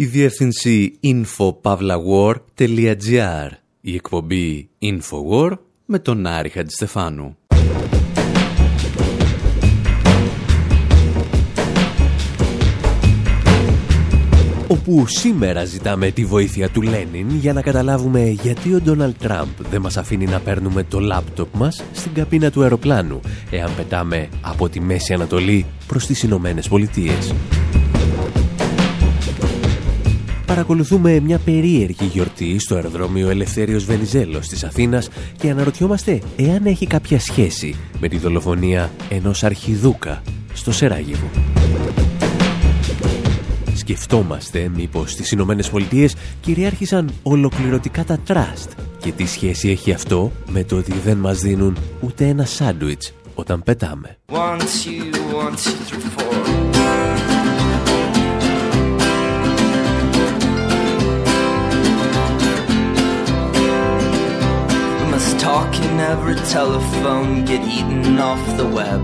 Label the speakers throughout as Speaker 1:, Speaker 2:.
Speaker 1: η διεύθυνση infopavlawar.gr, η εκπομπή Infowar με τον Άρη Χατζηστεφάνου.
Speaker 2: όπου σήμερα ζητάμε τη βοήθεια του Λένιν για να καταλάβουμε γιατί ο Ντόναλτ Τραμπ δεν μας αφήνει να παίρνουμε το λάπτοπ μας στην καμπίνα του αεροπλάνου εάν πετάμε από τη Μέση Ανατολή προς τις Ηνωμένες Πολιτείες. Παρακολουθούμε μια περίεργη γιορτή στο αεροδρόμιο Ελευθέριος Βενιζέλος της Αθήνας και αναρωτιόμαστε εάν έχει κάποια σχέση με τη δολοφονία ενός αρχιδούκα στο Σεράγεβο. Σκεφτόμαστε μήπως στις Ηνωμένες Πολιτείες κυριάρχησαν ολοκληρωτικά τα τραστ και τι σχέση έχει αυτό με το ότι δεν μας δίνουν ούτε ένα σάντουιτς όταν πετάμε. Talking every telephone get eaten off the web.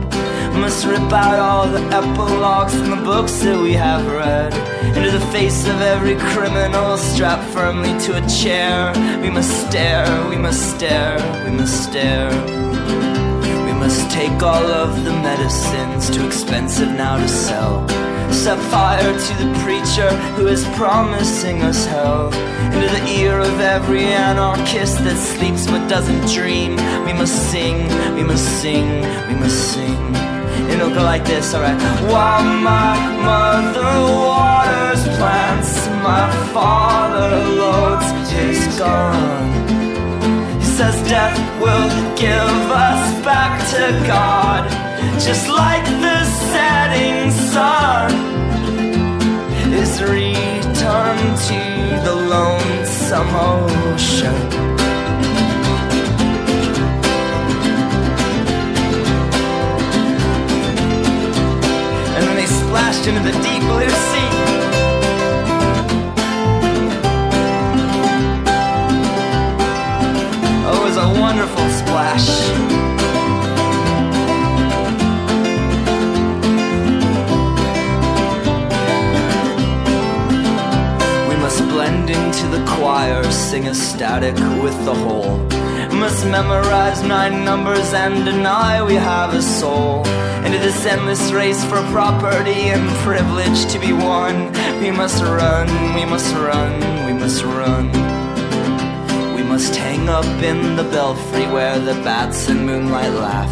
Speaker 2: Must rip out all the epilogues from the books that we have read. Into the face of every criminal strapped firmly to a chair. We must stare, we must stare, we must stare. Take all of the medicines, too expensive now to sell set fire to the preacher who is promising us hell. Into the ear of every anarchist that sleeps but doesn't dream. We must sing, we must sing, we must sing. It'll go like this, alright. While my mother waters plants, my father loads his gun. Says death will give us back to God, just like the setting sun is return to the lonesome ocean. And then they splashed into the deep blue sea. Was a wonderful splash. We must blend into the choir, sing a static with the whole. Must memorize nine numbers and deny we have a soul. Into this endless race for property and privilege to be won. We must run, we must run, we must run. Must hang up in the belfry where the bats and moonlight laugh.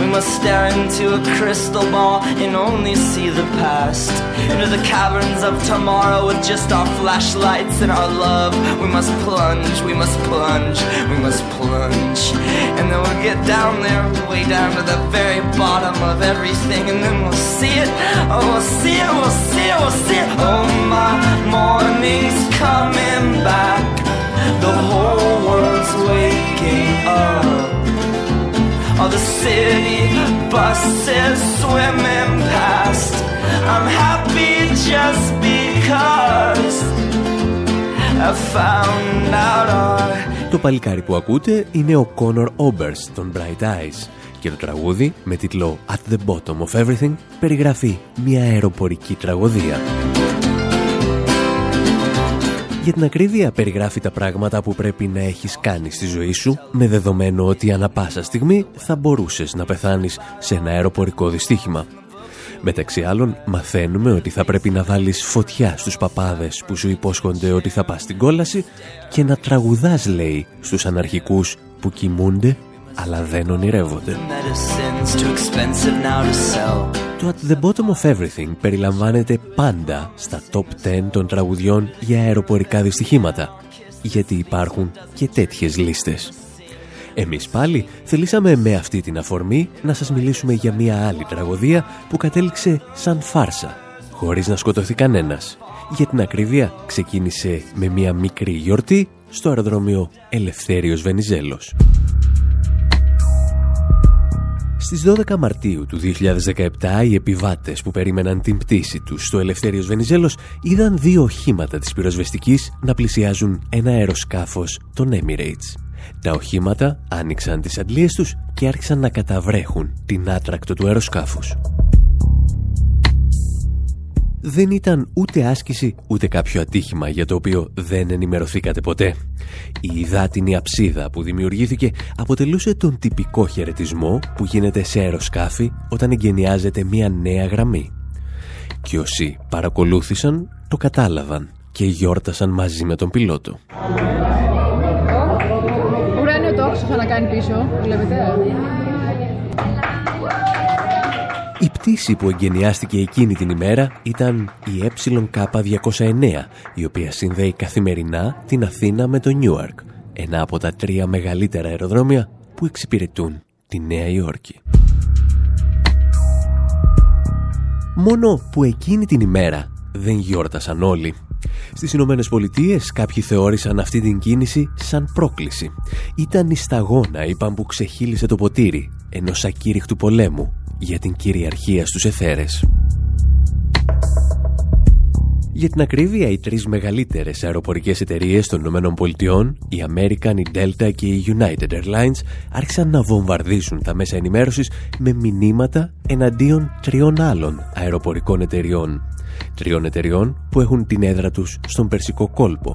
Speaker 2: We must stare into a crystal ball and only see the past. Into the caverns of tomorrow with just our flashlights and our love. We must plunge, we must plunge, we must plunge. And then we'll get down there, way down to the very bottom of everything. And then we'll see it, oh, we'll see it, we'll see it, we'll see it. Oh, my morning's coming back. The whole world's waking up. All the city buses swimming past. I'm happy just because I found out all... Το παλικάρι που ακούτε είναι ο Connor Oberst των Bright Eyes και το τραγούδι με τίτλο At the Bottom of Everything περιγράφει μια αεροπορική τραγωδία. Για την ακρίβεια περιγράφει τα πράγματα που πρέπει να έχεις κάνει στη ζωή σου με δεδομένο ότι ανα πάσα στιγμή θα μπορούσες να πεθάνεις σε ένα αεροπορικό δυστύχημα. Μεταξύ άλλων μαθαίνουμε ότι θα πρέπει να βάλεις φωτιά στους παπάδες που σου υπόσχονται ότι θα πας στην κόλαση και να τραγουδάς λέει στους αναρχικούς που κοιμούνται αλλά δεν ονειρεύονται. Το At the Bottom of Everything περιλαμβάνεται πάντα στα top 10 των τραγουδιών για αεροπορικά δυστυχήματα, γιατί υπάρχουν και τέτοιες λίστες. Εμείς πάλι θελήσαμε με αυτή την αφορμή να σας μιλήσουμε για μια άλλη τραγωδία που κατέληξε σαν φάρσα, χωρίς να σκοτωθεί κανένας. Για την ακρίβεια ξεκίνησε με μια μικρή γιορτή στο αεροδρόμιο Ελευθέριος Βενιζέλος. Στις 12 Μαρτίου του 2017 οι επιβάτες που περίμεναν την πτήση τους στο Ελευθέριος Βενιζέλος είδαν δύο οχήματα της πυροσβεστικής να πλησιάζουν ένα αεροσκάφος των Emirates. Τα οχήματα άνοιξαν τις αντλίες τους και άρχισαν να καταβρέχουν την άτρακτο του αεροσκάφους.
Speaker 1: Δεν ήταν ούτε άσκηση ούτε κάποιο ατύχημα για το οποίο δεν ενημερωθήκατε ποτέ. Η υδάτινη αψίδα που δημιουργήθηκε αποτελούσε τον τυπικό χαιρετισμό που γίνεται σε αεροσκάφη όταν εγκαινιάζεται μια νέα γραμμή. Και όσοι παρακολούθησαν το κατάλαβαν και γιόρτασαν μαζί με τον πιλότο.
Speaker 3: Ουράνιο τόξο θα να κάνει πίσω, βλέπετε.
Speaker 1: Η πτήση που εγκαινιάστηκε εκείνη την ημέρα ήταν η ΕΚ209, η οποία συνδέει καθημερινά την Αθήνα με το Νιούαρκ, ένα από τα τρία μεγαλύτερα αεροδρόμια που εξυπηρετούν τη Νέα Υόρκη. Μόνο που εκείνη την ημέρα δεν γιόρτασαν όλοι. Στις Ηνωμένες Πολιτείες κάποιοι θεώρησαν αυτή την κίνηση σαν πρόκληση. Ήταν η σταγόνα, είπαν, που ξεχύλισε το ποτήρι ενός ακήρυχτου πολέμου για την κυριαρχία στους εθέρες. Για την ακρίβεια, οι τρεις μεγαλύτερες αεροπορικές εταιρείες των Ηνωμένων Πολιτειών, η American, η Delta και η United Airlines, άρχισαν να βομβαρδίσουν τα μέσα ενημέρωσης με μηνύματα εναντίον τριών άλλων αεροπορικών εταιριών. Τριών εταιριών που έχουν την έδρα τους στον Περσικό κόλπο.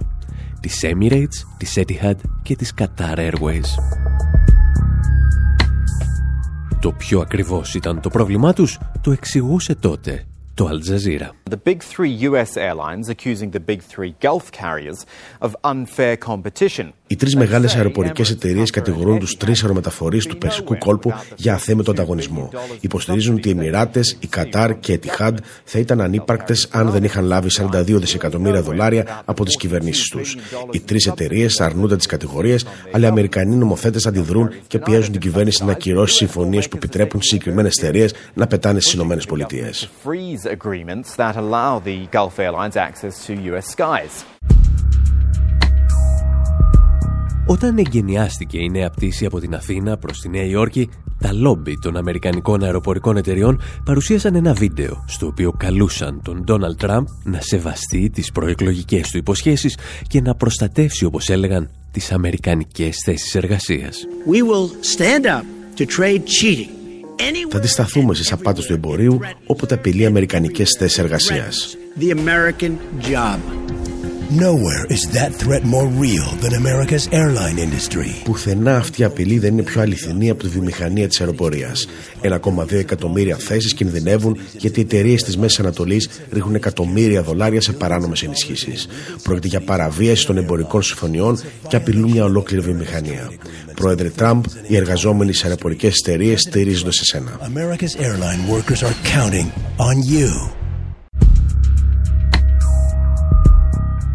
Speaker 1: Της Emirates, της Etihad και της Qatar Airways. Το πιο ακριβώς ήταν το πρόβλημά τους, το εξηγούσε τότε το Al Jazeera.
Speaker 4: The big three US airlines accusing the big three Gulf carriers of unfair competition.
Speaker 5: Οι τρεις μεγάλες αεροπορικές εταιρείες κατηγορούν τους τρεις αερομεταφορείς του Περσικού κόλπου για αθέμετο ανταγωνισμό. Υποστηρίζουν ότι οι Εμμυράτε, η Κατάρ και η Τιχάντ θα ήταν ανύπαρκτες αν δεν είχαν λάβει 42 δισεκατομμύρια δολάρια από τις κυβερνήσεις τους. Οι τρεις εταιρείες αρνούνται τις κατηγορίες, αλλά οι Αμερικανοί νομοθέτες αντιδρούν και πιέζουν την κυβέρνηση να ακυρώσει συμφωνίες που επιτρέπουν συγκεκριμένες εταιρείες να πετάνε στις ΗΠΑ.
Speaker 1: Όταν εγκαινιάστηκε η νέα πτήση από την Αθήνα προς τη Νέα Υόρκη, τα λόμπι των Αμερικανικών αεροπορικών εταιριών παρουσίασαν ένα βίντεο στο οποίο καλούσαν τον Ντόναλτ Τραμπ να σεβαστεί τις προεκλογικές του υποσχέσεις και να προστατεύσει, όπως έλεγαν, τις αμερικανικές θέσεις εργασίας.
Speaker 5: We will stand up to trade cheating. Θα αντισταθούμε στις απάτες του εμπορίου όποτε απειλεί αμερικανικές θέσεις εργασίας. The American job. Nowhere is that threat more real than America's airline industry. Πουθενά αυτή η απειλή δεν είναι πιο αληθινή από τη βιομηχανία της αεροπορίας. 1,2 εκατομμύρια θέσεις κινδυνεύουν γιατί οι εταιρείες της Μέσης Ανατολής ρίχνουν εκατομμύρια δολάρια σε παράνομες ενισχύσεις. Πρόκειται για παραβίαση των εμπορικών συμφωνιών και απειλούν μια ολόκληρη βιομηχανία. Πρόεδρε Τραμπ, οι εργαζόμενοι σε αεροπορικές εταιρείες στηρίζονται σε σένα. America's airline workers are counting on you.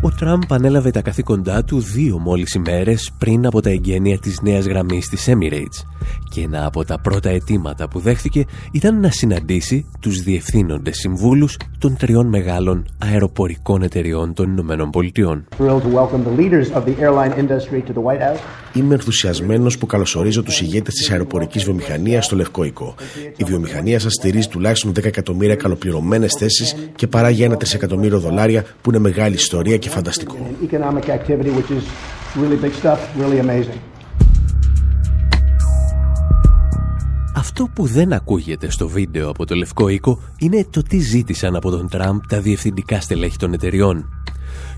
Speaker 1: Ο Τραμπ ανέλαβε τα καθήκοντά του δύο μόλις ημέρες πριν από τα εγγένεια της νέας γραμμής της Emirates και ένα από τα πρώτα αιτήματα που δέχθηκε ήταν να συναντήσει τους διευθύνοντες συμβούλους των τριών μεγάλων αεροπορικών εταιριών των Ηνωμένων Πολιτειών.
Speaker 5: Είμαι ενθουσιασμένος που καλωσορίζω τους ηγέτες της αεροπορικής βιομηχανίας στο Λευκό Οίκο. Η βιομηχανία σας στηρίζει τουλάχιστον 10 εκατομμύρια καλοπληρωμένες θέσεις και παράγει ένα τρισεκατομμύριο δολάρια που είναι μεγάλη ιστορία και φανταστικό.
Speaker 1: Αυτό που δεν ακούγεται στο βίντεο από το Λευκό Οίκο είναι το τι ζήτησαν από τον Τραμπ τα διευθυντικά στελέχη των εταιριών.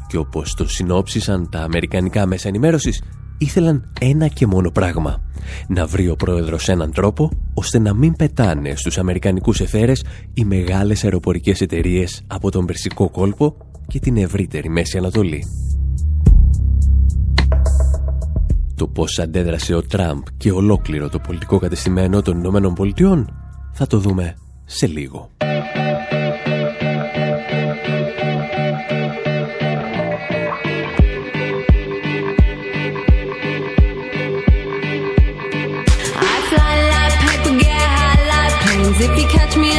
Speaker 1: Και όπως το συνόψισαν τα αμερικανικά μέσα ενημέρωσης, ήθελαν ένα και μόνο πράγμα. Να βρει ο πρόεδρος έναν τρόπο ώστε να μην πετάνε στους αμερικανικούς εθέρες οι μεγάλες αεροπορικές εταιρείες από τον Περσικό κόλπο και την ευρύτερη Μέση Ανατολή. Το πώς αντέδρασε ο Τραμπ και ολόκληρο το πολιτικό κατεστημένο των Ηνωμένων Πολιτειών θα το δούμε σε λίγο. If you catch me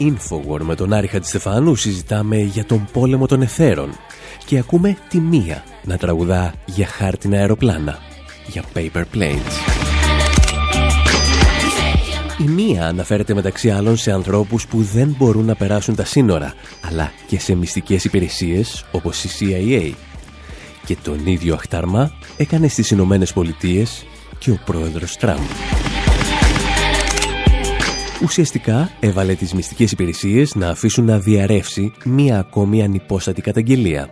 Speaker 1: Infowar με τον Άρη Χατζηστεφάνου συζητάμε για τον πόλεμο των εθέρων και ακούμε τη μία να τραγουδά για χάρτινα αεροπλάνα, για paper planes. Η μία αναφέρεται μεταξύ άλλων σε ανθρώπους που δεν μπορούν να περάσουν τα σύνορα, αλλά και σε μυστικές υπηρεσίες όπως η CIA. Και τον ίδιο αχτάρμα έκανε στις Ηνωμένες Πολιτείες και ο πρόεδρος Τραμπ. Ουσιαστικά έβαλε τις μυστικές υπηρεσίες να αφήσουν να διαρρεύσει μία ακόμη ανυπόστατη καταγγελία.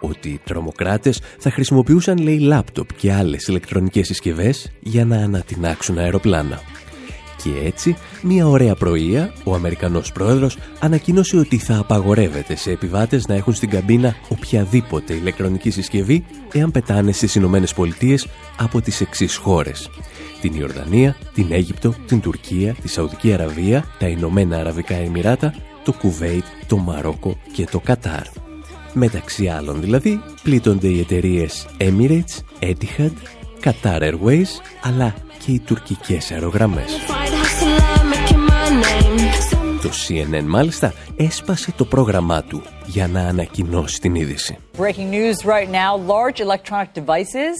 Speaker 1: Ότι οι τρομοκράτες θα χρησιμοποιούσαν, λέει, λάπτοπ και άλλες ηλεκτρονικές συσκευές για να ανατινάξουν αεροπλάνα. Και έτσι, μια ωραία πρωία, ο Αμερικανός πρόεδρος ανακοίνωσε ότι θα απαγορεύεται σε επιβάτες να έχουν στην καμπίνα οποιαδήποτε ηλεκτρονική συσκευή εάν πετάνε στις Ηνωμένες Πολιτείες από τις εξής χώρες την Ιορδανία, την Αίγυπτο, την Τουρκία, τη Σαουδική Αραβία, τα Ηνωμένα Αραβικά Εμμυράτα, το Κουβέιτ, το Μαρόκο και το Κατάρ. Μεταξύ άλλων δηλαδή, πλήττονται οι εταιρείες Emirates, Etihad, Qatar Airways, αλλά και οι τουρκικές αερογραμμές. Το CNN μάλιστα έσπασε το πρόγραμμά του για να ανακοινώσει την είδηση. Breaking news right now, large electronic devices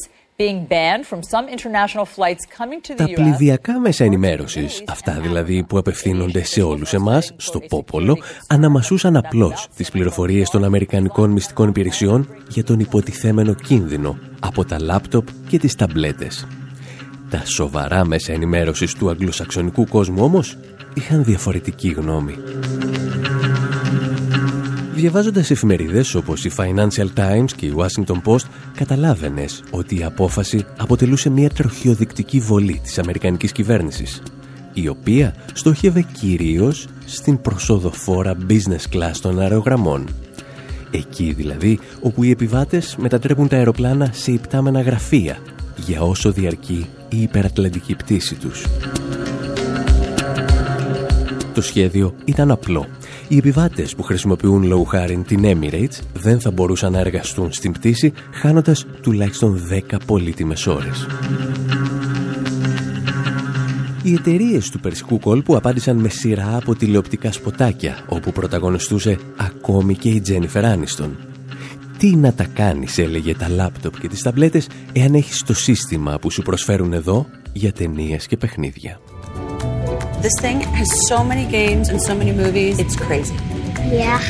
Speaker 1: τα πληδιακά μέσα ενημέρωσης, αυτά δηλαδή που απευθύνονται σε όλους εμάς, στο πόπολο, αναμασούσαν απλώς τις πληροφορίες των Αμερικανικών μυστικών υπηρεσιών για τον υποτιθέμενο κίνδυνο από τα λάπτοπ και τις ταμπλέτες. Τα σοβαρά μέσα ενημέρωσης του αγγλοσαξονικού κόσμου όμως είχαν διαφορετική γνώμη. Διαβάζοντας εφημερίδες όπως η Financial Times και η Washington Post, καταλάβαινες ότι η απόφαση αποτελούσε μια τροχιοδεικτική βολή της Αμερικανικής κυβέρνησης, η οποία στόχευε κυρίως στην προσοδοφόρα business class των αερογραμμών. Εκεί δηλαδή όπου οι επιβάτες μετατρέπουν τα αεροπλάνα σε υπτάμενα γραφεία για όσο διαρκεί η υπερατλαντική πτήση τους. Το σχέδιο ήταν απλό οι επιβάτες που χρησιμοποιούν λόγου χάρη την Emirates δεν θα μπορούσαν να εργαστούν στην πτήση χάνοντας τουλάχιστον 10 πολύτιμες ώρες. Οι εταιρείες του Περσικού κόλπου απάντησαν με σειρά από τηλεοπτικά σποτάκια όπου πρωταγωνιστούσε ακόμη και η Τζένιφερ Άνιστον. Τι να τα κάνεις έλεγε τα λάπτοπ και τις ταμπλέτες εάν έχεις το σύστημα που σου προσφέρουν εδώ για ταινίες και παιχνίδια. This thing has so many games and so many movies. It's crazy. Yeah.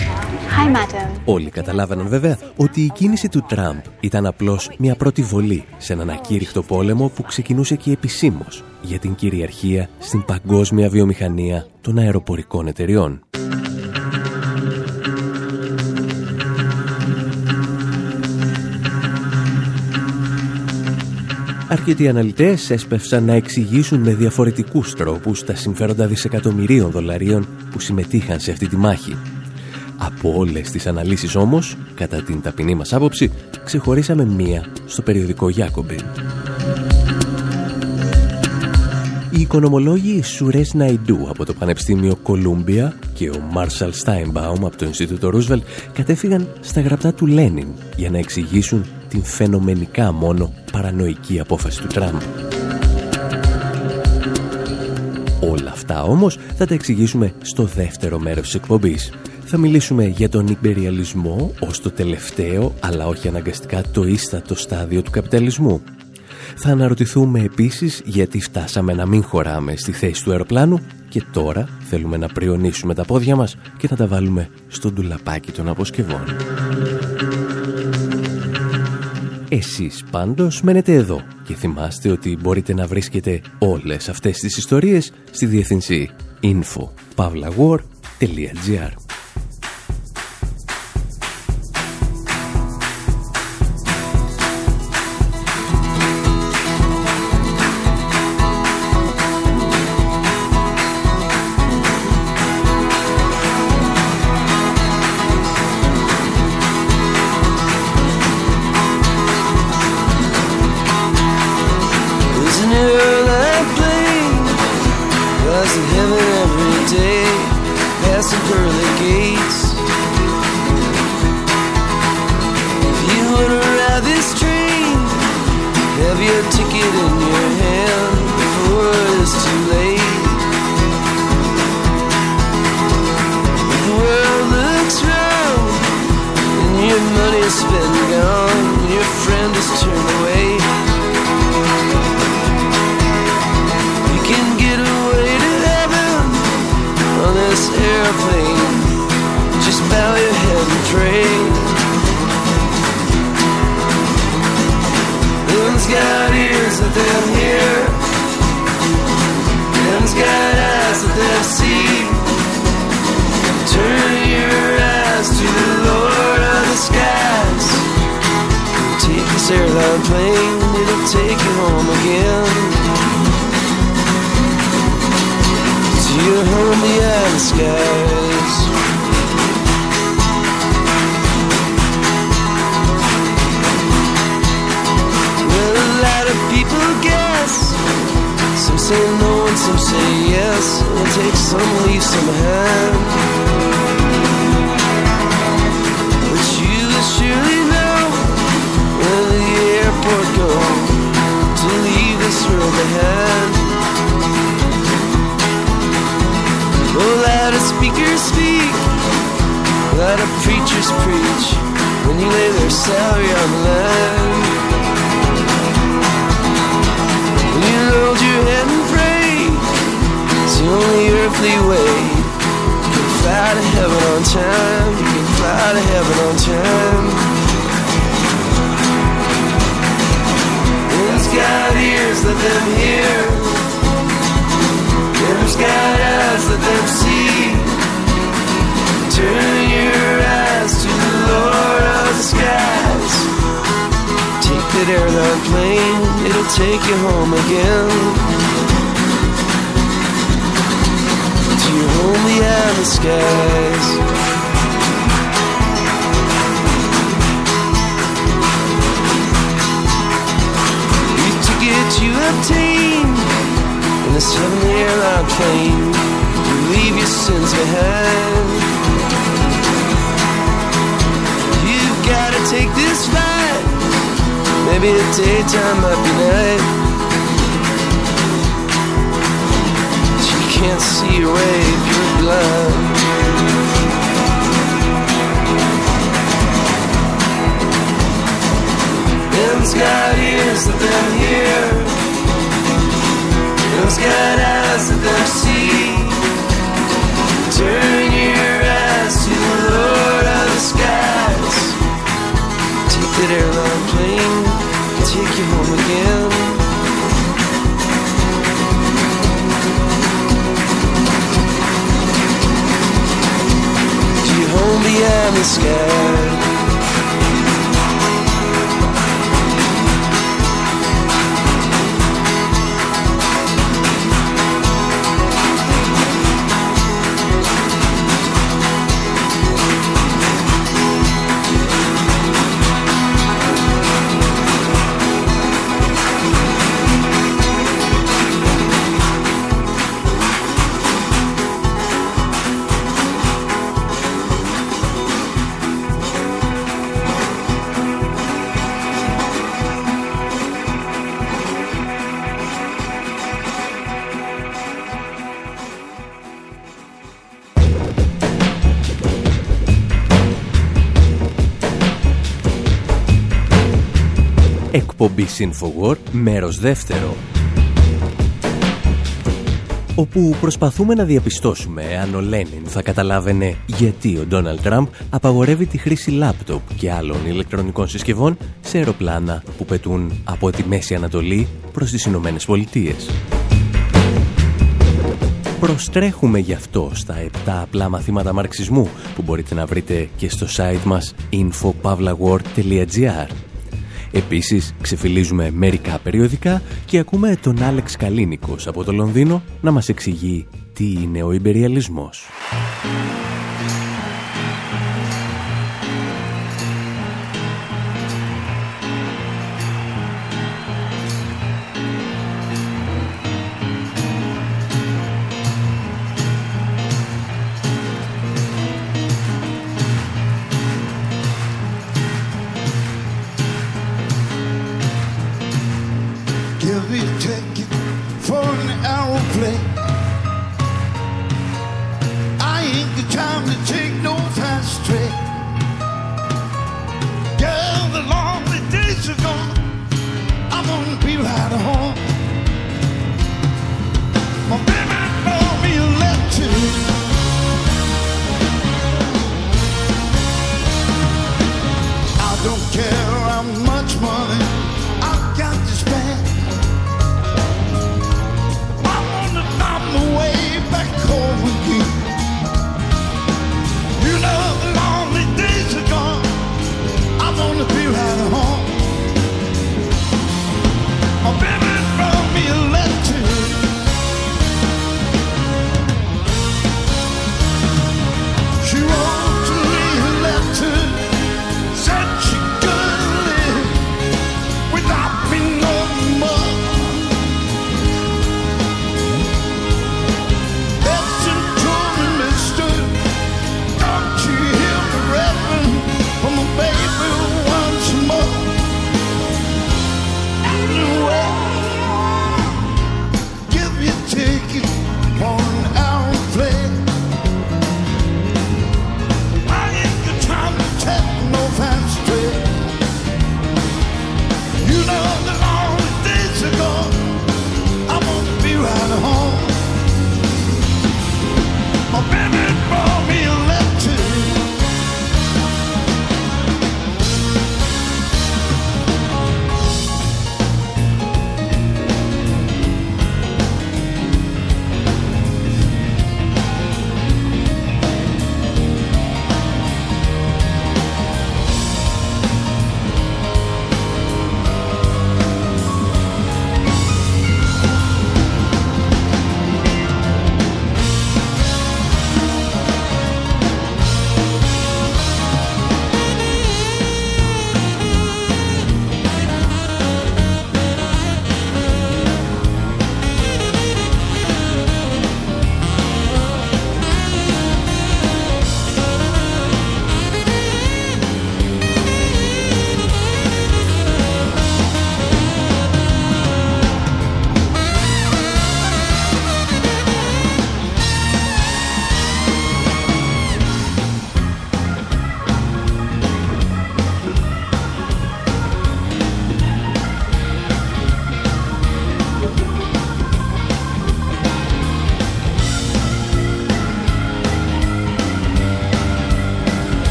Speaker 1: Hi, madam. Όλοι καταλάβαιναν βέβαια ότι η κίνηση του Τραμπ ήταν απλώς μια πρώτη βολή σε έναν ακήρυχτο πόλεμο που ξεκινούσε και επισήμως για την κυριαρχία στην παγκόσμια βιομηχανία των αεροπορικών εταιριών. Αρκετοί αναλυτές έσπευσαν να εξηγήσουν με διαφορετικούς τρόπους τα συμφέροντα δισεκατομμυρίων δολαρίων που συμμετείχαν σε αυτή τη μάχη. Από όλες τις αναλύσεις όμως, κατά την ταπεινή μας άποψη, ξεχωρίσαμε μία στο περιοδικό Γιάκομπιν. Οι οικονομολόγοι Σουρές Ναϊντού από το Πανεπιστήμιο Κολούμπια και ο Μάρσαλ Στάιμπαουμ από το Ινστιτούτο Ρούσβελ κατέφυγαν στα γραπτά του Λένιν για να εξηγήσουν την φαινομενικά μόνο παρανοϊκή απόφαση του Τραμπ. Όλα αυτά όμως θα τα εξηγήσουμε στο δεύτερο μέρος της εκπομπής. Θα μιλήσουμε για τον υπεριαλισμό ως το τελευταίο, αλλά όχι αναγκαστικά το ίστατο στάδιο του καπιταλισμού. Θα αναρωτηθούμε επίσης γιατί φτάσαμε να μην χωράμε στη θέση του αεροπλάνου και τώρα θέλουμε να πριονίσουμε τα πόδια μας και να τα βάλουμε στο ντουλαπάκι των αποσκευών. Εσείς πάντως μένετε εδώ και θυμάστε ότι μπορείτε να βρίσκετε όλες αυτές τις ιστορίες στη διευθυνσή info.pavlawar.gr
Speaker 6: skies. say no and some say yes. We'll take some, leave some behind. But you surely know where the airport go to leave this world behind. A speak, let a preachers preach when you lay their salary on the line. When you hold your head and pray, it's the only earthly way you can fly to heaven on time. You can fly to heaven on time. It's got ears, let them hear. It's got eyes, let them see. Turn your eyes to the Lord of the skies. Take that airline plane, it'll take you home again. To your only have the skies. Plane. You leave your sins behind. You've gotta take this flight. Maybe the daytime might be night. can't see your way you're blind. Them's got ears that them hear. That them see. Turn your eyes to the Lord of the skies. Take that airline plane, take you home again. Do you sky
Speaker 1: εκπομπή Infowar, μέρος δεύτερο όπου προσπαθούμε να διαπιστώσουμε αν ο Λένιν θα καταλάβαινε γιατί ο Ντόναλτ Τραμπ απαγορεύει τη χρήση λάπτοπ και άλλων ηλεκτρονικών συσκευών σε αεροπλάνα που πετούν από τη Μέση Ανατολή προς τις Ηνωμένες Πολιτείες. Προστρέχουμε γι' αυτό στα 7 απλά μαθήματα μαρξισμού που μπορείτε να βρείτε και στο site μας infopavlagor.gr Επίσης, ξεφυλίζουμε μερικά περιοδικά και ακούμε τον Άλεξ Καλίνικος από το Λονδίνο να μας εξηγεί τι είναι ο υπεριαλισμός.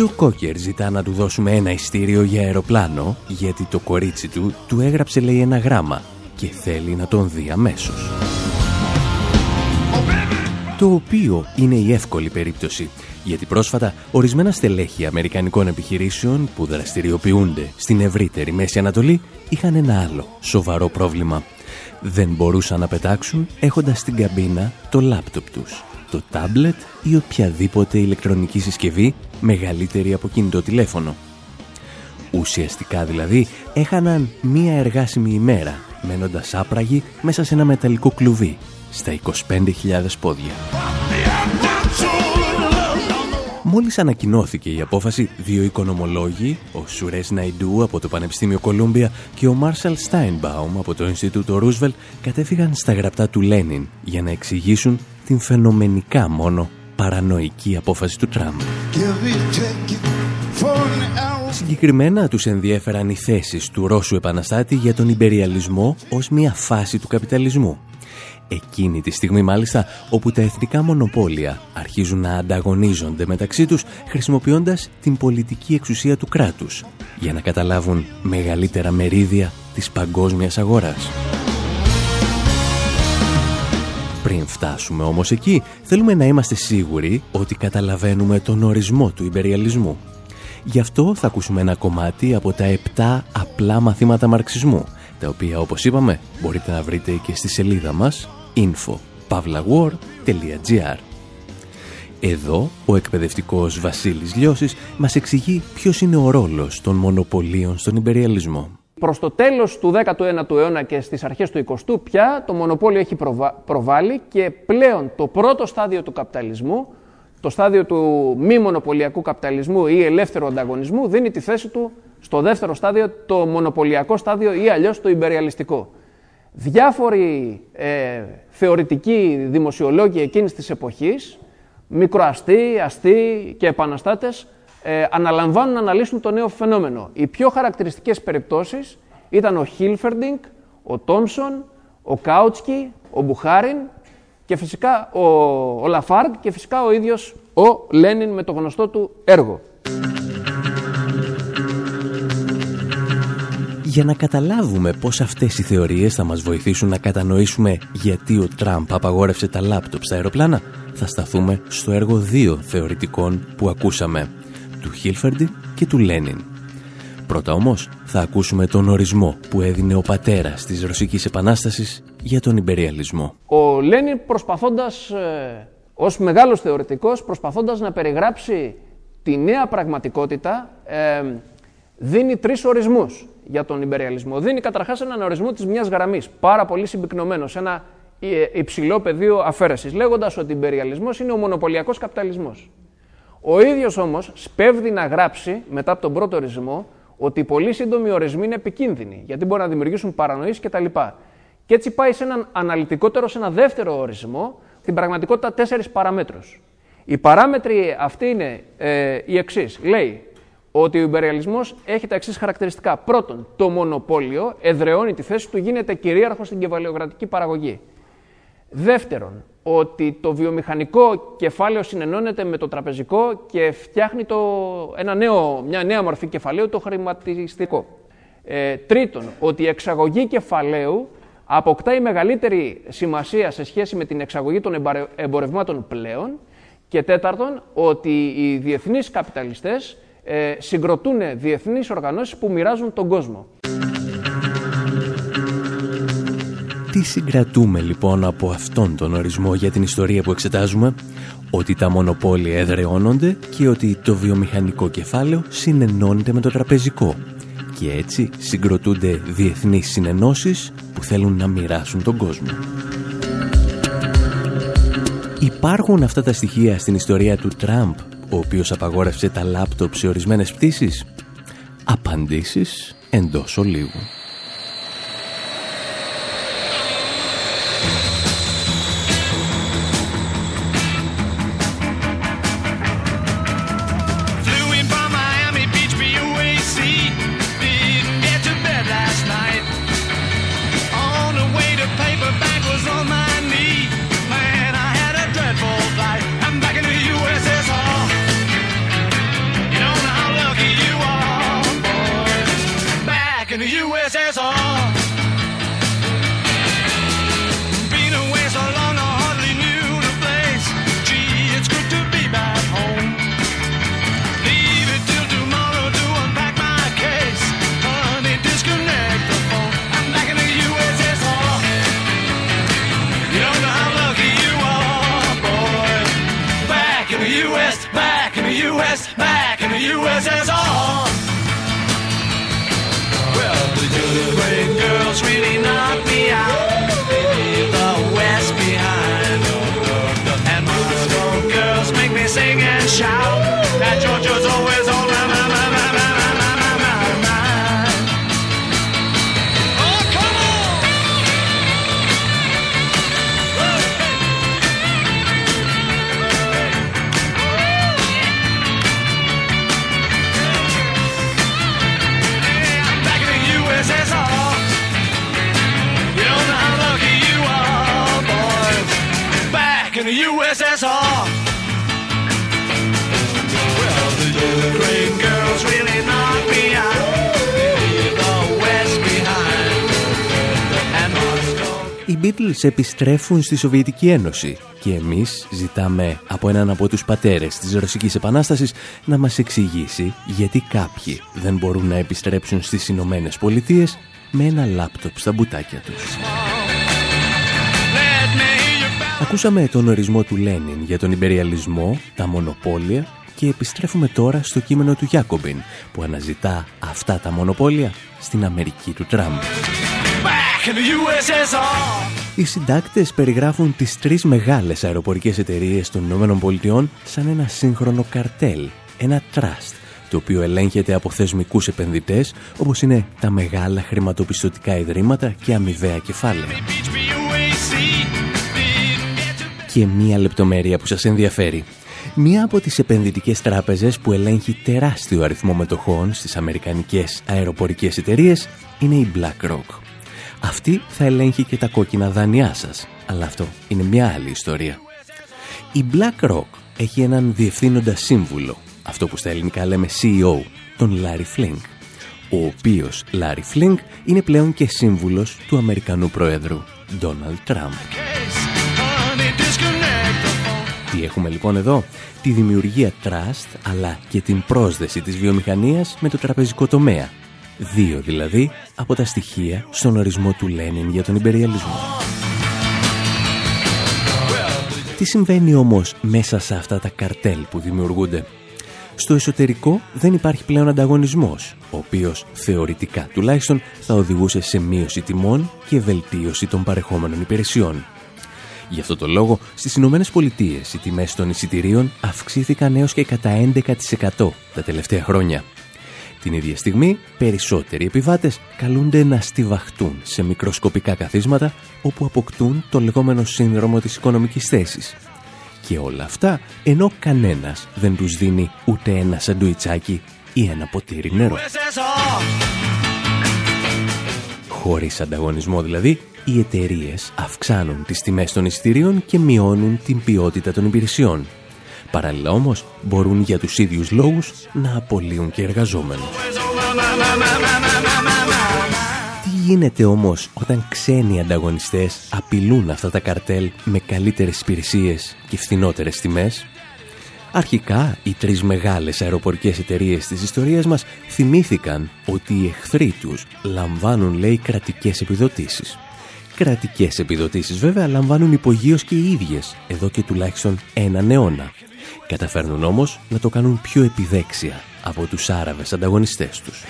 Speaker 1: Τζο Κόκερ ζητά να του δώσουμε ένα ειστήριο για αεροπλάνο γιατί το κορίτσι του του έγραψε λέει ένα γράμμα και θέλει να τον δει αμέσως. Το οποίο είναι η εύκολη περίπτωση γιατί πρόσφατα ορισμένα στελέχη αμερικανικών επιχειρήσεων που δραστηριοποιούνται στην ευρύτερη Μέση Ανατολή είχαν ένα άλλο σοβαρό πρόβλημα. Δεν μπορούσαν να πετάξουν έχοντας στην καμπίνα το λάπτοπ τους, το τάμπλετ ή οποιαδήποτε ηλεκτρονική συσκευή μεγαλύτερη από κινητό τηλέφωνο. Ουσιαστικά δηλαδή έχαναν μία εργάσιμη ημέρα μένοντας άπραγοι μέσα σε ένα μεταλλικό κλουβί στα 25.000 πόδια. Μόλις ανακοινώθηκε η απόφαση, δύο οικονομολόγοι, ο Σουρές Ναϊντού από το Πανεπιστήμιο Κολούμπια και ο Μάρσαλ Στάινμπαουμ από το Ινστιτούτο Ρούσβελ κατέφυγαν στα γραπτά του Λένιν για να εξηγήσουν την φαινομενικά μόνο παρανοϊκή απόφαση του Τραμπ. Συγκεκριμένα τους ενδιέφεραν οι θέσεις του Ρώσου επαναστάτη για τον υπεριαλισμό ως μια φάση του καπιταλισμού Εκείνη τη στιγμή μάλιστα όπου τα εθνικά μονοπόλια αρχίζουν να ανταγωνίζονται μεταξύ τους χρησιμοποιώντας την πολιτική εξουσία του κράτους για να καταλάβουν μεγαλύτερα μερίδια της παγκόσμιας αγοράς. Πριν φτάσουμε όμως εκεί, θέλουμε να είμαστε σίγουροι ότι καταλαβαίνουμε τον ορισμό του υπεριαλισμού. Γι' αυτό θα ακούσουμε ένα κομμάτι από τα 7 απλά μαθήματα μαρξισμού, τα οποία όπως είπαμε μπορείτε να βρείτε και στη σελίδα μας info.pavlawar.gr Εδώ ο εκπαιδευτικός Βασίλης Λιώσης μας εξηγεί ποιος είναι ο ρόλος των μονοπωλίων στον υπεριαλισμό.
Speaker 7: Προς το τέλος του 19ου αιώνα και στις αρχές του 20ου πια το μονοπόλιο έχει προβάλει και πλέον το πρώτο στάδιο του καπιταλισμού, το στάδιο του μη μονοπωλιακού καπιταλισμού ή ελεύθερου ανταγωνισμού δίνει τη θέση του στο δεύτερο στάδιο, το μονοπωλιακό στάδιο ή αλλιώς το υπεριαλιστικό. Διάφοροι ε, θεωρητικοί δημοσιολόγοι εκείνης της εποχής, μικροαστοί, αστεί και επαναστάτες, ε, αναλαμβάνουν να αναλύσουν το νέο φαινόμενο. Οι πιο χαρακτηριστικές περιπτώσεις ήταν ο Χίλφερντινγκ, ο Τόμσον, ο Κάουτσκι, ο Μπουχάριν και φυσικά ο, ο Λαφάργκ και φυσικά ο ίδιος ο Λένιν με το γνωστό του έργο.
Speaker 1: Για να καταλάβουμε πώς αυτές οι θεωρίες θα μας βοηθήσουν να κατανοήσουμε γιατί ο Τραμπ απαγόρευσε τα λάπτοπς στα αεροπλάνα, θα σταθούμε στο έργο δύο θεωρητικών που ακούσαμε, του Χίλφερντι και του Λένιν. Πρώτα όμως θα ακούσουμε τον ορισμό που έδινε ο πατέρας της Ρωσικής Επανάστασης για τον υπεριαλισμό.
Speaker 7: Ο Λένιν προσπαθώντας, ε, ως μεγάλος θεωρητικός, προσπαθώντας να περιγράψει τη νέα πραγματικότητα, ε, δίνει τρεις ορισμούς για τον υπεριαλισμό. Δίνει καταρχάς έναν ορισμό της μιας γραμμής, πάρα πολύ συμπυκνωμένος, σε ένα ε, υψηλό πεδίο αφαίρεσης, λέγοντας ότι ο υπεριαλισμός είναι ο μονοπωλιακός καπιταλισμός. Ο ίδιος όμως σπέβδει να γράψει μετά από τον πρώτο ορισμό ότι οι πολύ σύντομοι ορισμοί είναι επικίνδυνοι, γιατί μπορεί να δημιουργήσουν παρανοήσεις κτλ. Και έτσι πάει σε έναν αναλυτικότερο, σε ένα δεύτερο ορισμό, την πραγματικότητα τέσσερις παραμέτρους. Οι παράμετροι αυτοί είναι ε, οι εξής. Λέει ότι ο υπεριαλισμός έχει τα εξής χαρακτηριστικά. Πρώτον, το μονοπόλιο εδραιώνει τη θέση του, γίνεται κυρίαρχος στην κεφαλαιοκρατική παραγωγή. Δεύτερον, ότι το βιομηχανικό κεφάλαιο συνενώνεται με το τραπεζικό και φτιάχνει το, ένα νέο, μια νέα μορφή κεφαλαίου, το χρηματιστικό. Ε, τρίτον, ότι η εξαγωγή κεφαλαίου αποκτάει μεγαλύτερη σημασία σε σχέση με την εξαγωγή των εμπορευμάτων πλέον. Και τέταρτον, ότι οι διεθνείς καπιταλιστές ε, συγκροτούν διεθνείς οργανώσεις που μοιράζουν τον κόσμο.
Speaker 1: Τι συγκρατούμε λοιπόν από αυτόν τον ορισμό για την ιστορία που εξετάζουμε, ότι τα μονοπόλια εδραιώνονται και ότι το βιομηχανικό κεφάλαιο συνενώνεται με το τραπεζικό και έτσι συγκροτούνται διεθνείς συνενώσεις που θέλουν να μοιράσουν τον κόσμο. Υπάρχουν αυτά τα στοιχεία στην ιστορία του Τραμπ ο οποίος απαγόρευσε τα λάπτοπ σε ορισμένες πτήσεις; Απαντήσεις εντός ολίγου. Beatles επιστρέφουν στη Σοβιετική Ένωση και εμείς ζητάμε από έναν από τους πατέρες της Ρωσικής Επανάστασης να μας εξηγήσει γιατί κάποιοι δεν μπορούν να επιστρέψουν στις Ηνωμένες Πολιτείες με ένα λάπτοπ στα μπουτάκια τους. Ακούσαμε τον ορισμό του Λένιν για τον υπεριαλισμό, τα μονοπόλια και επιστρέφουμε τώρα στο κείμενο του Γιάκομπιν που αναζητά αυτά τα μονοπόλια στην Αμερική του Τραμπ. Οι συντάκτες περιγράφουν τις τρεις μεγάλες αεροπορικές εταιρείες των ΗΠΑ σαν ένα σύγχρονο καρτέλ, ένα τραστ, το οποίο ελέγχεται από θεσμικούς επενδυτές όπως είναι τα μεγάλα χρηματοπιστωτικά ιδρύματα και αμοιβαία κεφάλαια και μία λεπτομέρεια που σας ενδιαφέρει. Μία από τις επενδυτικές τράπεζες που ελέγχει τεράστιο αριθμό μετοχών στις αμερικανικές αεροπορικές εταιρείες είναι η BlackRock. Αυτή θα ελέγχει και τα κόκκινα δάνειά σας, αλλά αυτό είναι μια άλλη ιστορία. Η BlackRock έχει έναν διευθύνοντα σύμβουλο, αυτό που στα ελληνικά λέμε CEO, τον Larry Flink, ο οποίος Larry Flink είναι πλέον και σύμβουλος του Αμερικανού Προέδρου Donald Trump. Τι έχουμε λοιπόν εδώ, τη δημιουργία trust αλλά και την πρόσδεση της βιομηχανίας με το τραπεζικό τομέα. Δύο δηλαδή από τα στοιχεία στον ορισμό του Λένιν για τον υπεριαλισμό. Τι συμβαίνει όμως μέσα σε αυτά τα καρτέλ που δημιουργούνται; Στο εσωτερικό δεν υπάρχει πλέον ανταγωνισμός, ο οποίος θεωρητικά τουλάχιστον θα οδηγούσε σε μείωση τιμών και βελτίωση των παρεχόμενων υπηρεσιών. Γι' αυτό το λόγο, στις Ηνωμένες Πολιτείες οι τιμές των εισιτηρίων αυξήθηκαν έως και κατά 11% τα τελευταία χρόνια. Την ίδια στιγμή, περισσότεροι επιβάτες καλούνται να στιβαχτούν σε μικροσκοπικά καθίσματα όπου αποκτούν το λεγόμενο σύνδρομο της οικονομικής θέσης. Και όλα αυτά ενώ κανένας δεν τους δίνει ούτε ένα σαντουιτσάκι ή ένα ποτήρι νερό. Χωρίς ανταγωνισμό δηλαδή, οι εταιρείες αυξάνουν τις τιμές των εισιτηρίων και μειώνουν την ποιότητα των υπηρεσιών. Παράλληλα όμως μπορούν για τους ίδιους λόγους να απολύουν και εργαζόμενους. Τι γίνεται όμως όταν ξένοι ανταγωνιστές απειλούν αυτά τα καρτέλ με καλύτερες υπηρεσίες και φθηνότερες τιμές; Αρχικά, οι τρεις μεγάλες αεροπορικές εταιρείες της ιστορίας μας θυμήθηκαν ότι οι εχθροί τους λαμβάνουν, λέει, κρατικές επιδοτήσεις. Κρατικές επιδοτήσεις βέβαια λαμβάνουν υπογείως και οι ίδιες, εδώ και τουλάχιστον έναν αιώνα. Καταφέρνουν όμως να το κάνουν πιο επιδέξια από τους Άραβες ανταγωνιστές τους.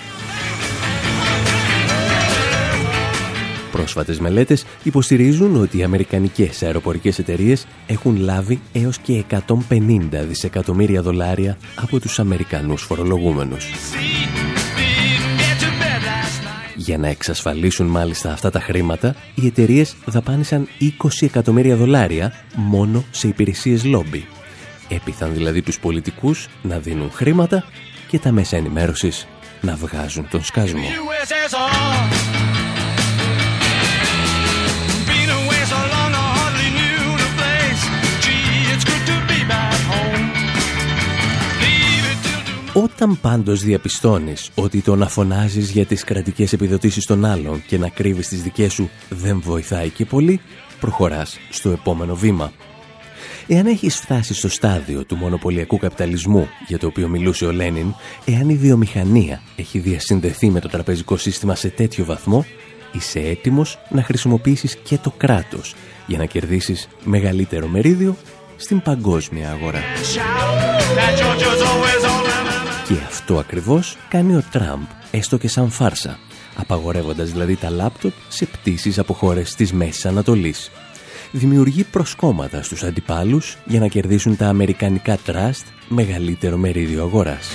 Speaker 1: Πρόσφατες μελέτες υποστηρίζουν ότι οι αμερικανικές αεροπορικές εταιρείες έχουν λάβει έως και 150 δισεκατομμύρια δολάρια από τους Αμερικανούς φορολογούμενους. Για να εξασφαλίσουν μάλιστα αυτά τα χρήματα, οι εταιρείες δαπάνησαν 20 εκατομμύρια δολάρια μόνο σε υπηρεσίες λόμπι. Έπειθαν δηλαδή τους πολιτικούς να δίνουν χρήματα και τα μέσα ενημέρωσης να βγάζουν τον σκασμό. Όταν πάντως διαπιστώνεις ότι το να φωνάζεις για τις κρατικές επιδοτήσεις των άλλων και να κρύβεις τις δικές σου δεν βοηθάει και πολύ, προχωράς στο επόμενο βήμα. Εάν έχεις φτάσει στο στάδιο του μονοπωλιακού καπιταλισμού για το οποίο μιλούσε ο Λένιν, εάν η βιομηχανία έχει διασυνδεθεί με το τραπεζικό σύστημα σε τέτοιο βαθμό, είσαι έτοιμος να χρησιμοποιήσεις και το κράτος για να κερδίσεις μεγαλύτερο μερίδιο στην παγκόσμια αγορά. Και αυτό ακριβώς κάνει ο Τραμπ, έστω και σαν φάρσα, απαγορεύοντας δηλαδή τα λάπτοπ σε πτήσεις από χώρες της Μέσης Ανατολής. Δημιουργεί προσκόμματα στους αντιπάλους για να κερδίσουν τα αμερικανικά τραστ μεγαλύτερο μερίδιο αγοράς.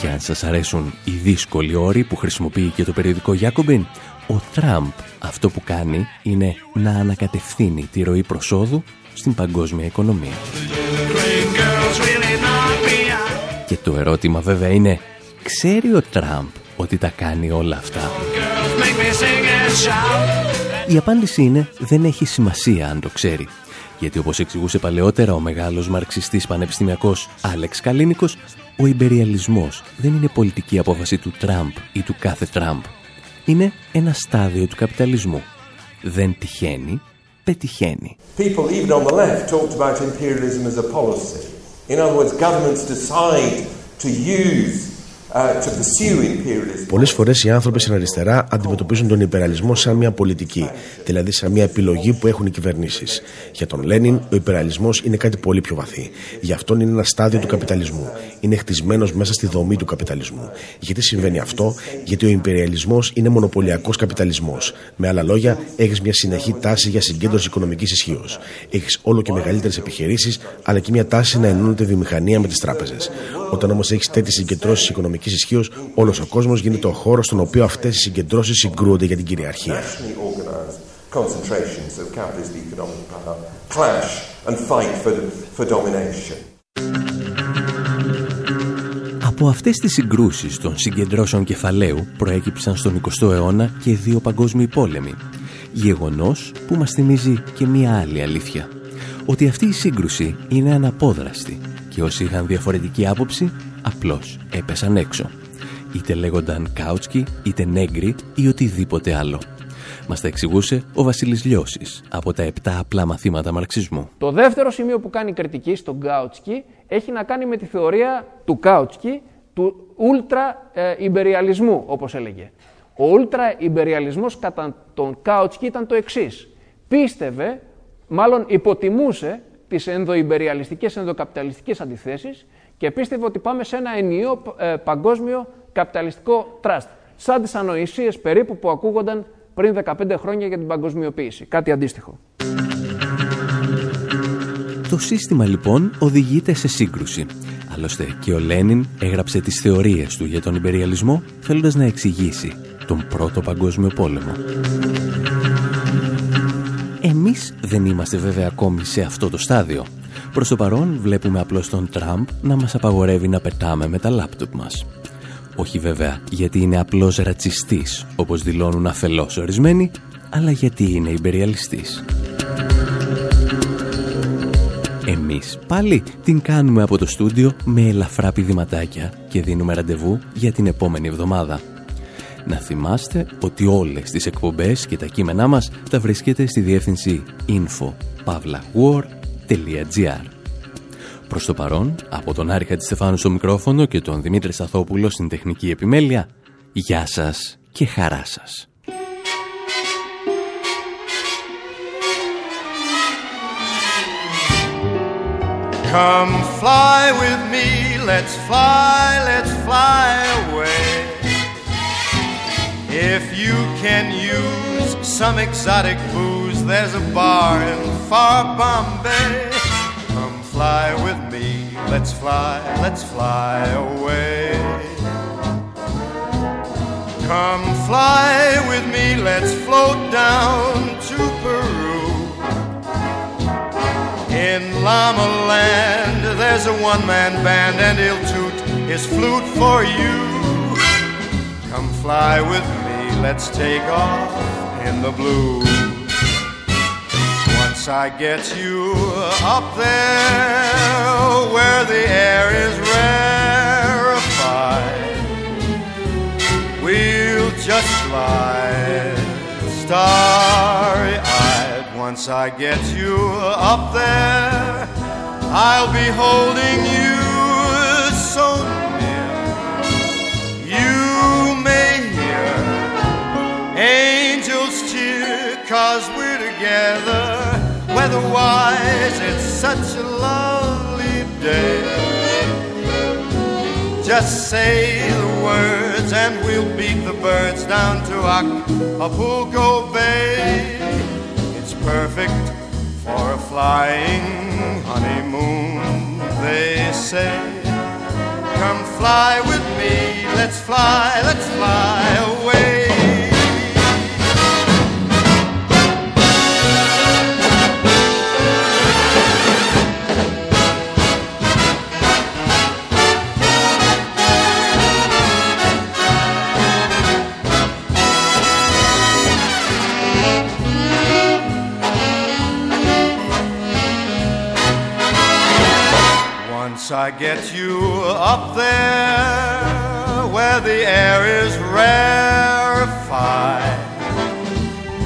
Speaker 1: Και αν σας αρέσουν οι δύσκολοι όροι που χρησιμοποιεί και το περιοδικό Jacobin, ο Τραμπ αυτό που κάνει είναι να ανακατευθύνει τη ροή προσόδου στην παγκόσμια οικονομία. Και το ερώτημα βέβαια είναι, ξέρει ο Τραμπ ότι τα κάνει όλα αυτά; Η απάντηση είναι, δεν έχει σημασία αν το ξέρει. Γιατί όπως εξηγούσε παλαιότερα ο μεγάλος μαρξιστής πανεπιστημιακός Άλεξ Καλίνικος, ο υπεριαλισμός δεν είναι πολιτική απόφαση του Τραμπ ή του κάθε Τραμπ. Είναι ένα στάδιο του καπιταλισμού. Δεν τυχαίνει, πετυχαίνει. People even on the left talked about imperialism as a policy. In other words, governments decide to use Πολλές φορές οι άνθρωποι στην αριστερά αντιμετωπίζουν τον υπεραλισμό σαν μια πολιτική, δηλαδή σαν μια επιλογή που έχουν οι κυβερνήσεις. Για τον Λένιν, ο υπεραλισμός είναι κάτι πολύ πιο βαθύ. Γι' αυτόν είναι ένα στάδιο του καπιταλισμού. Είναι χτισμένος μέσα στη δομή του καπιταλισμού. Γιατί συμβαίνει αυτό, Γιατί ο υπεριαλισμό είναι μονοπωλιακός καπιταλισμός. Με άλλα λόγια, έχεις μια συνεχή τάση για συγκέντρωση οικονομικής ισχύως. Έχεις όλο και μεγαλύτερες επιχειρήσεις, αλλά και μια τάση να ενώνεται βιομηχανία με τις τράπεζες. Όταν όμως έχεις τέτοιες συγκεντρώσεις οικονομικής οικονομική ισχύως, όλος ο κόσμος γίνεται ο χώρος στον οποίο αυτές οι συγκεντρώσεις συγκρούονται για την κυριαρχία. Από αυτές τις συγκρούσεις των συγκεντρώσεων κεφαλαίου προέκυψαν στον 20ο αιώνα και δύο παγκόσμιοι πόλεμοι. Γεγονός που μας θυμίζει και μία άλλη αλήθεια. Ότι αυτή η σύγκρουση είναι αναπόδραστη και όσοι είχαν διαφορετική άποψη απλώς έπεσαν έξω. Είτε λέγονταν κάουτσκι, είτε νέγκρι ή οτιδήποτε άλλο. Μας τα εξηγούσε ο Βασίλης Λιώσης από τα 7 απλά μαθήματα μαρξισμού.
Speaker 7: Το δεύτερο σημείο που κάνει κριτική στον Κάουτσκι έχει να κάνει με τη θεωρία του Κάουτσκι του ούλτρα ιμπεριαλισμού, όπως έλεγε. Ο ούλτρα ιμπεριαλισμό κατά τον Κάουτσκι ήταν το εξής. Πίστευε, μάλλον υποτιμούσε τις ενδοϊμπεριαλιστικές, ενδοκαπιταλιστικές αντιθέσεις και πίστευε ότι πάμε σε ένα ενιαίο ε, παγκόσμιο καπιταλιστικό τραστ. Σαν τις ανοησίες περίπου που ακούγονταν πριν 15 χρόνια για την παγκοσμιοποίηση. Κάτι αντίστοιχο.
Speaker 1: Το σύστημα λοιπόν οδηγείται σε σύγκρουση. Άλλωστε και ο Λένιν έγραψε τις θεωρίες του για τον υπεριαλισμό θέλοντας να εξηγήσει τον πρώτο παγκόσμιο πόλεμο. Εμείς δεν είμαστε βέβαια ακόμη σε αυτό το στάδιο. Προς το παρόν βλέπουμε απλώς τον Τραμπ να μας απαγορεύει να πετάμε με τα λάπτοπ μας. Όχι βέβαια γιατί είναι απλώς ρατσιστής, όπως δηλώνουν αφελώς ορισμένοι, αλλά γιατί είναι υπεριαλιστής. Εμείς πάλι την κάνουμε από το στούντιο με ελαφρά πηδηματάκια και δίνουμε ραντεβού για την επόμενη εβδομάδα. Να θυμάστε ότι όλες τις εκπομπές και τα κείμενά μας τα βρίσκεται στη διεύθυνση info.pavlawar.gr Προς το παρόν, από τον Άρη Χατζηστεφάνου στο μικρόφωνο και τον Δημήτρη Σαθόπουλο στην τεχνική επιμέλεια, γεια σας και χαρά σας. Come fly with me, let's fly, let's fly away. If you can use some exotic booze, there's a bar in far Bombay. Come fly with me, let's fly, let's fly away. Come fly with me, let's float down to Peru. In Llama Land, there's a one man band, and he'll toot his flute for you. Come fly with me, let's take off in the blue. Once I get you up there where the air is rarefied, we'll just slide starry eyed. Once I get you up there, I'll be holding you angels cheer, cause we're together
Speaker 8: Weatherwise, it's such a lovely day. Just say the words and we'll beat the birds down to Acapulco Bay. It's perfect for a flying honeymoon, they say. Come fly with me, let's fly, let's fly away. I get you up there where the air is rarefied,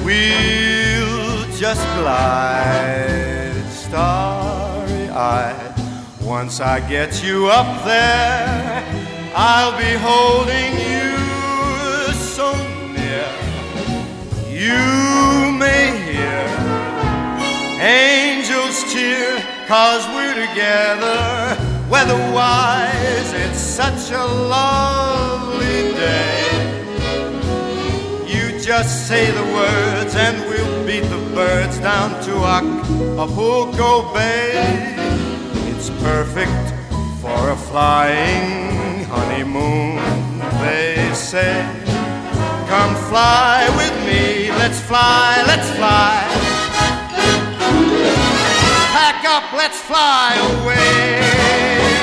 Speaker 8: we'll just glide starry eyed. Once I get you up there, I'll be holding you so near. You may hear angels cheer, cause we're together Weatherwise, it's such a lovely day. You just say the words and we'll beat the birds down to Acapulco Bay. It's perfect for a flying honeymoon, they say. Come fly with me, let's fly, let's fly up, let's fly away.